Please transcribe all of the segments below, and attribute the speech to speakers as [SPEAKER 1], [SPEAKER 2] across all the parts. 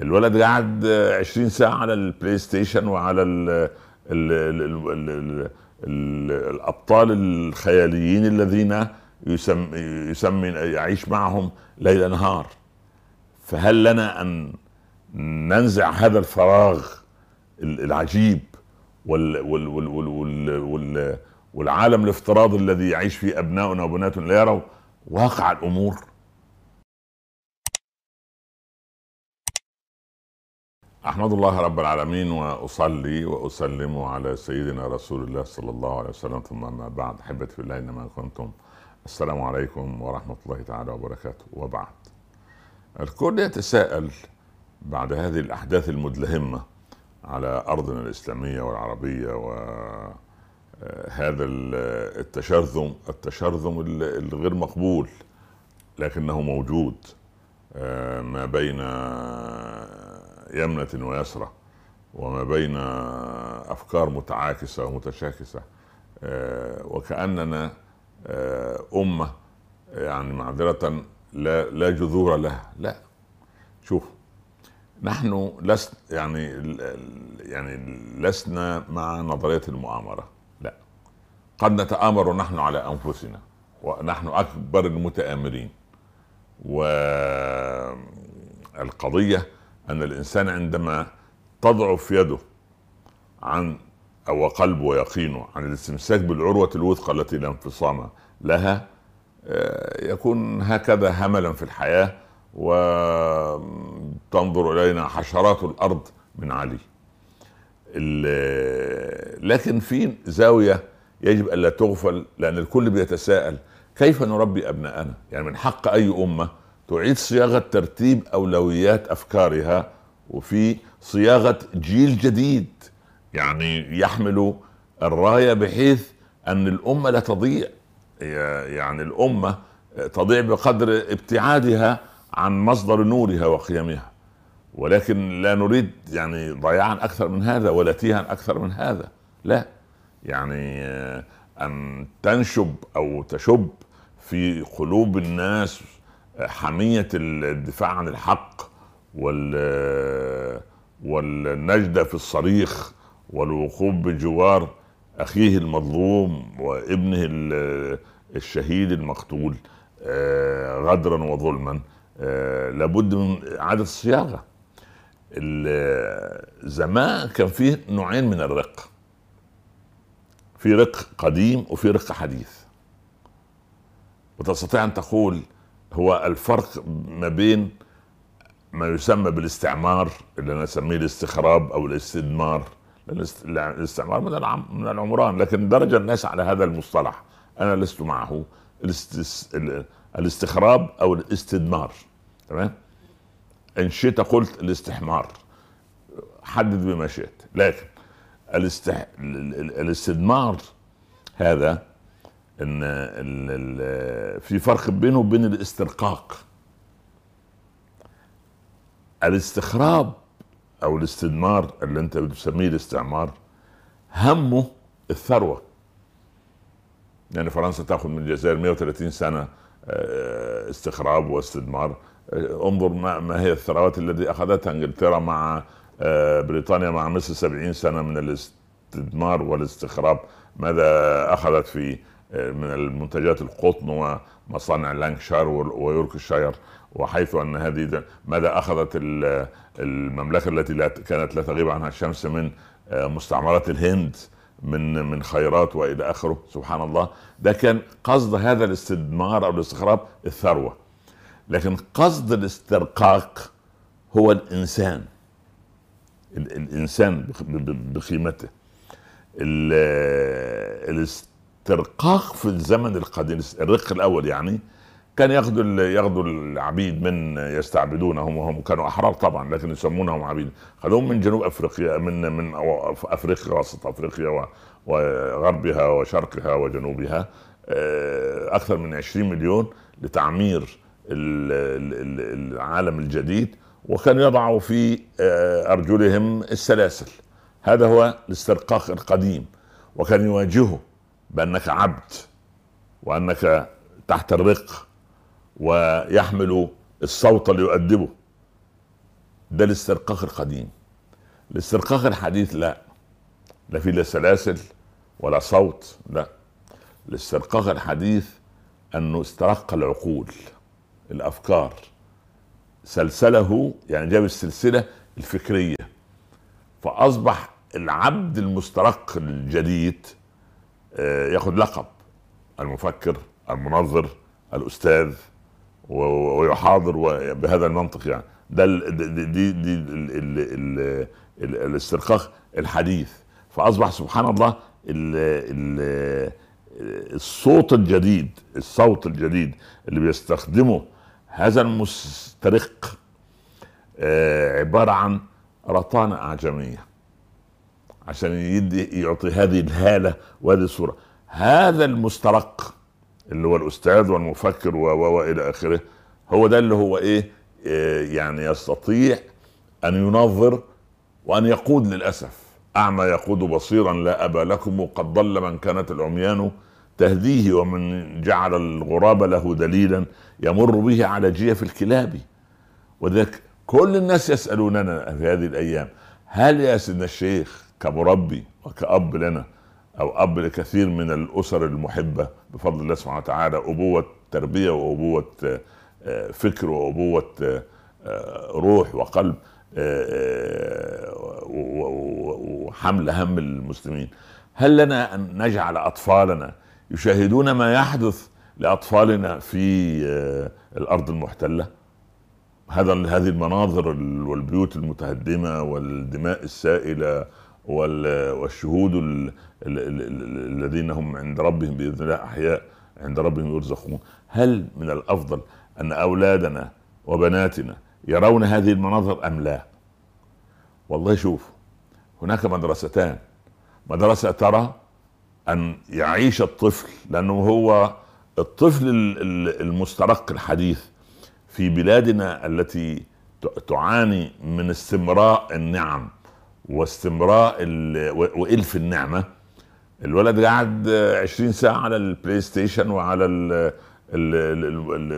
[SPEAKER 1] الولد قاعد 20 ساعة على ال PlayStation وعلى ال ال ال ال ال ال الأبطال الخياليين الذين يسم يسمي يعيش معهم ليل نهار. فهل لنا أن ننزع هذا الفراغ العجيب وال وال وال وال وال وال والعالم الافتراضي الذي يعيش فيه أبناؤنا وبناتنا؟ لا يروا واقع الأمور. أحمد الله رب العالمين وأصلي وأسلم على سيدنا رسول الله صلى الله عليه وسلم. ثم أما بعد أحبتي في الله إنما كنتم. السلام عليكم ورحمة الله تعالى وبركاته. وبعد الكل يتساءل بعد هذه الأحداث المدلهمة على أرضنا الإسلامية والعربية وهذا التشرذم التشرذم الغير مقبول لكنه موجود آه، ما بين يمنة ويسرى وما بين أفكار متعاكسة ومتشاكسة آه، وكأننا آه، أمة يعني معذرة لا لا جذور لها. لا. شوف نحن لسنا يعني يعني لسنا مع نظرية المؤامرة. لا. قد نتآمر نحن على أنفسنا ونحن أكبر المتآمرين. والقضية أن الإنسان عندما تضعف يده عن أو قلبه ويقينه عن الاستمساك بالعروة الوثقى التي لا انفصام لها آه، يكون هكذا هملا في الحياة وتنظر إلينا حشرات الأرض من علي لكن في زاوية يجب الا تغفل لأن الكل بيتساءل كيف نربي أبناءنا؟ يعني من حق أي أمة تعيد صياغة ترتيب أولويات أفكارها وفي صياغة جيل جديد يعني يحمل الراية بحيث أن الأمة لا تضيع يعني الأمة تضيع بقدر ابتعادها عن مصدر نورها وقيمها. ولكن لا نريد يعني ضياعا أكثر من هذا ولا تيها أكثر من هذا لا. يعني أن تنشب أو تشب في قلوب الناس حمية الدفاع عن الحق وال والنجدة في الصريخ والوقوف بجوار أخيه المظلوم وابنه الشهيد المقتول آه، غدرا وظلما آه، لابد من إعادة الصياغة. زمان كان فيه نوعين من الرق. في رق قديم وفي رق حديث. وتستطيع أن تقول هو الفرق ما بين ما يسمى بالاستعمار اللي أنا أسميه الاستخراب أو الاستدمار. الاستعمار من من العمران لكن درج الناس على هذا المصطلح. أنا لست معه. الاستخراب أو الاستدمار. تمام؟ إن شئت قلت الاستحمار. حدد بما شئت. لكن الاستح... الاستدمار هذا إن في فرق بينه وبين الاسترقاق. الاستخراب أو الاستدمار اللي أنت بتسميه الاستعمار همه الثروة. يعني فرنسا تأخذ من الجزائر 130 سنة آه، استخراب واستدمار. آه، انظر ما, ما هي الثروات التي أخذتها إنجلترا مع آه، بريطانيا مع مصر 70 سنة من الاستدمار والاستخراب. ماذا أخذت في من المنتجات القطن ومصانع لانكشار ويوركشاير وحيث أن هذه ماذا أخذت المملكة التي كانت لا تغيب عنها الشمس من مستعمرات الهند من من خيرات وإلى آخره. سبحان الله. ده كان قصد هذا الاستدمار أو الاستخراب الثروة. لكن قصد الاسترقاق هو الإنسان. الإنسان بقيمته. الاسترقاق في الزمن القديم الرق الأول يعني كان ياخذوا ياخذوا العبيد من يستعبدونهم وهم كانوا أحرار طبعا لكن يسمونهم عبيد. خذوهم من جنوب أفريقيا من من أفريقيا وسط أفريقيا وغربها وشرقها وجنوبها آه، أكثر من 20 مليون لتعمير العالم الجديد وكانوا يضعوا في آه، أرجلهم السلاسل. هذا هو الاسترقاق القديم وكان يواجهه بأنك عبد وأنك تحت الرق ويحمل الصوت ليؤدبه. ده الاسترقاق القديم. الاسترقاق الحديث لا. لا في لا سلاسل ولا صوت لا. الاسترقاق الحديث أنه استرق العقول الأفكار. سلسله يعني جاب السلسلة الفكرية. فأصبح العبد المسترق الجديد آه، ياخذ لقب. المفكر المنظر الأستاذ ويحاضر بهذا المنطق يعني. ده دي دي, الاسترقاق الحديث. فأصبح سبحان الله ال ال الصوت الجديد الصوت الجديد اللي بيستخدمه هذا المسترق آه، عبارة عن رطانة أعجمية. عشان يدي يعطي هذه الهالة وهذه الصورة. هذا المسترق اللي هو الأستاذ والمفكر و إلى آخره هو ده اللي هو إيه؟ آه، يعني يستطيع أن ينظر وأن يقود للأسف. أعمى يقود بصيرا لا أبا لكم قد ضل من كانت العميان تهديه ومن جعل الغراب له دليلا يمر به على جيف الكلاب. وذلك كل الناس يسألوننا في هذه الأيام هل يا سيدنا الشيخ كمربي وكأب لنا أو أب لكثير من الأسر المحبة بفضل الله سبحانه وتعالى أبوة تربية وأبوة آه، فكر وأبوة آه، روح وقلب آه، وحمل هم المسلمين. هل لنا أن نجعل أطفالنا يشاهدون ما يحدث لأطفالنا في الأرض المحتلة؟ هذا هذه المناظر والبيوت المتهدمة والدماء السائلة والشهود الذين هم عند ربهم بإذن الله أحياء عند ربهم يرزقون. هل من الأفضل أن أولادنا وبناتنا يرون هذه المناظر أم لا؟ والله شوف هناك مدرستان. مدرسة ترى أن يعيش الطفل لأنه هو الطفل المسترق الحديث في بلادنا التي تعاني من استمراء النعم. واستمراء وإلف النعمة. الولد قاعد 20 ساعة على ال PlayStation وعلى ال ال ال ال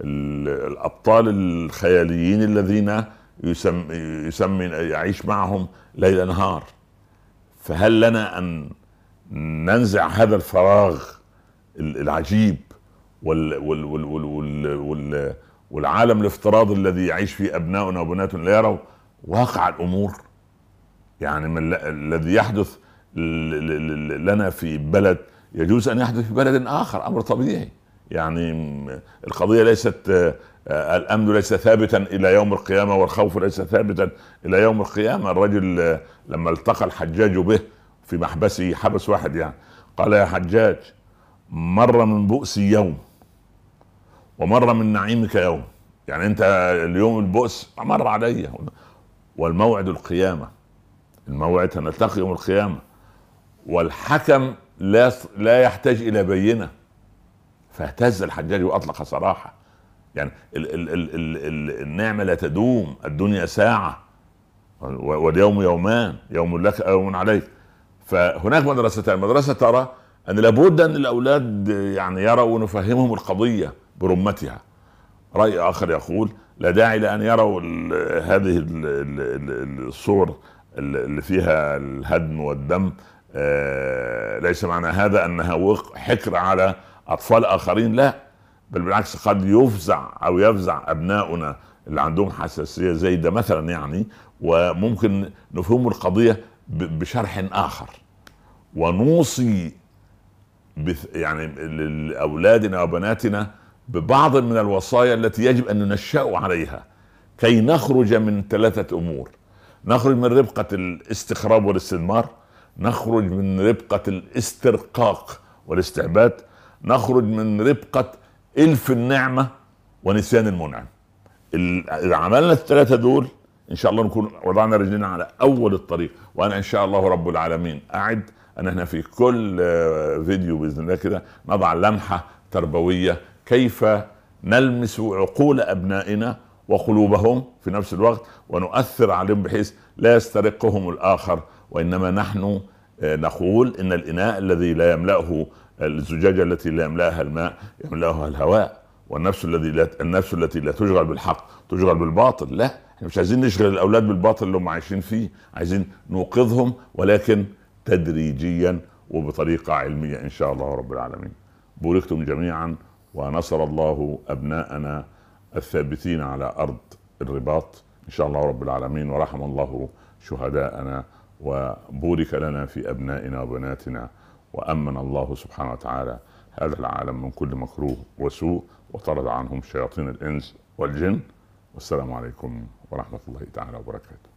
[SPEAKER 1] ال الأبطال الخياليين الذين يسمي, يسمي يعيش معهم ليل نهار. فهل لنا أن ننزع هذا الفراغ العجيب وال وال وال وال وال والعالم الافتراضي الذي يعيش فيه أبناؤنا وبناتنا؟ لا يروا واقع الأمور. يعني من الذي يحدث لنا في بلد يجوز أن يحدث في بلد آخر أمر طبيعي. يعني القضية ليست آه، الأمن ليس ثابتا إلى يوم القيامة والخوف ليس ثابتا إلى يوم القيامة. الرجل آه، لما التقى الحجاج به في محبسه حبس واحد يعني قال يا حجاج مر من بؤسي يوم ومر من نعيمك يوم. يعني أنت اليوم البؤس مر علي والموعد القيامة. الموعد سنلتقي يوم القيامة. والحكم لا لا يحتاج إلى بينة. فاهتز الحجاج وأطلق سراحه يعني ال ال ال ال ال النعمة لا تدوم. الدنيا ساعة. واليوم يومان. يوم لك يوم عليك. فهناك مدرستان مدرسه ترى أن لابد أن الأولاد يعني يروا ونفهمهم القضية برمتها. رأي آخر يقول لا داعي لأن يروا هذه الصور اللي فيها الهدم والدم. آه، ليس معنى هذا أنها حكر على أطفال آخرين لا بل بالعكس قد يفزع أو يفزع أبناؤنا اللي عندهم حساسية زي ده مثلا يعني وممكن نفهم القضية بشرح آخر. ونوصي يعني لأولادنا وبناتنا ببعض من الوصايا التي يجب أن ننشأ عليها. كي نخرج من ثلاثة أمور. نخرج من ربقة الاستخراب والاستثمار نخرج من ربقة الاسترقاق والاستعباد نخرج من ربقة إلف النعمة ونسيان المنعم. إذا عملنا الثلاثة دول إن شاء الله نكون وضعنا رجلنا على أول الطريق. وأنا إن شاء الله رب العالمين أعد أن إحنا في كل فيديو بإذن الله كده نضع لمحة تربوية كيف نلمس عقول أبنائنا وقلوبهم في نفس الوقت ونؤثر عليهم بحيث لا يسترقهم الآخر. وإنما نحن آه، نقول إن الإناء الذي لا يملأه الزجاجة التي لا يملأها الماء يملأها الهواء. والنفس الذي لا النفس التي لا تشغل بالحق تشغل بالباطل. لا إحنا مش عايزين نشغل الأولاد بالباطل اللي هم عايشين فيه عايزين نوقظهم ولكن تدريجيا وبطريقة علمية إن شاء الله رب العالمين. بوركتم جميعا ونصر الله أبناءنا الثابتين على أرض الرباط. إن شاء الله رب العالمين. ورحم الله شهداءنا وبورك لنا في أبنائنا وبناتنا. وأمن الله سبحانه وتعالى هذا العالم من كل مكروه وسوء وطرد عنهم شياطين الإنس والجن. والسلام عليكم ورحمة الله تعالى وبركاته.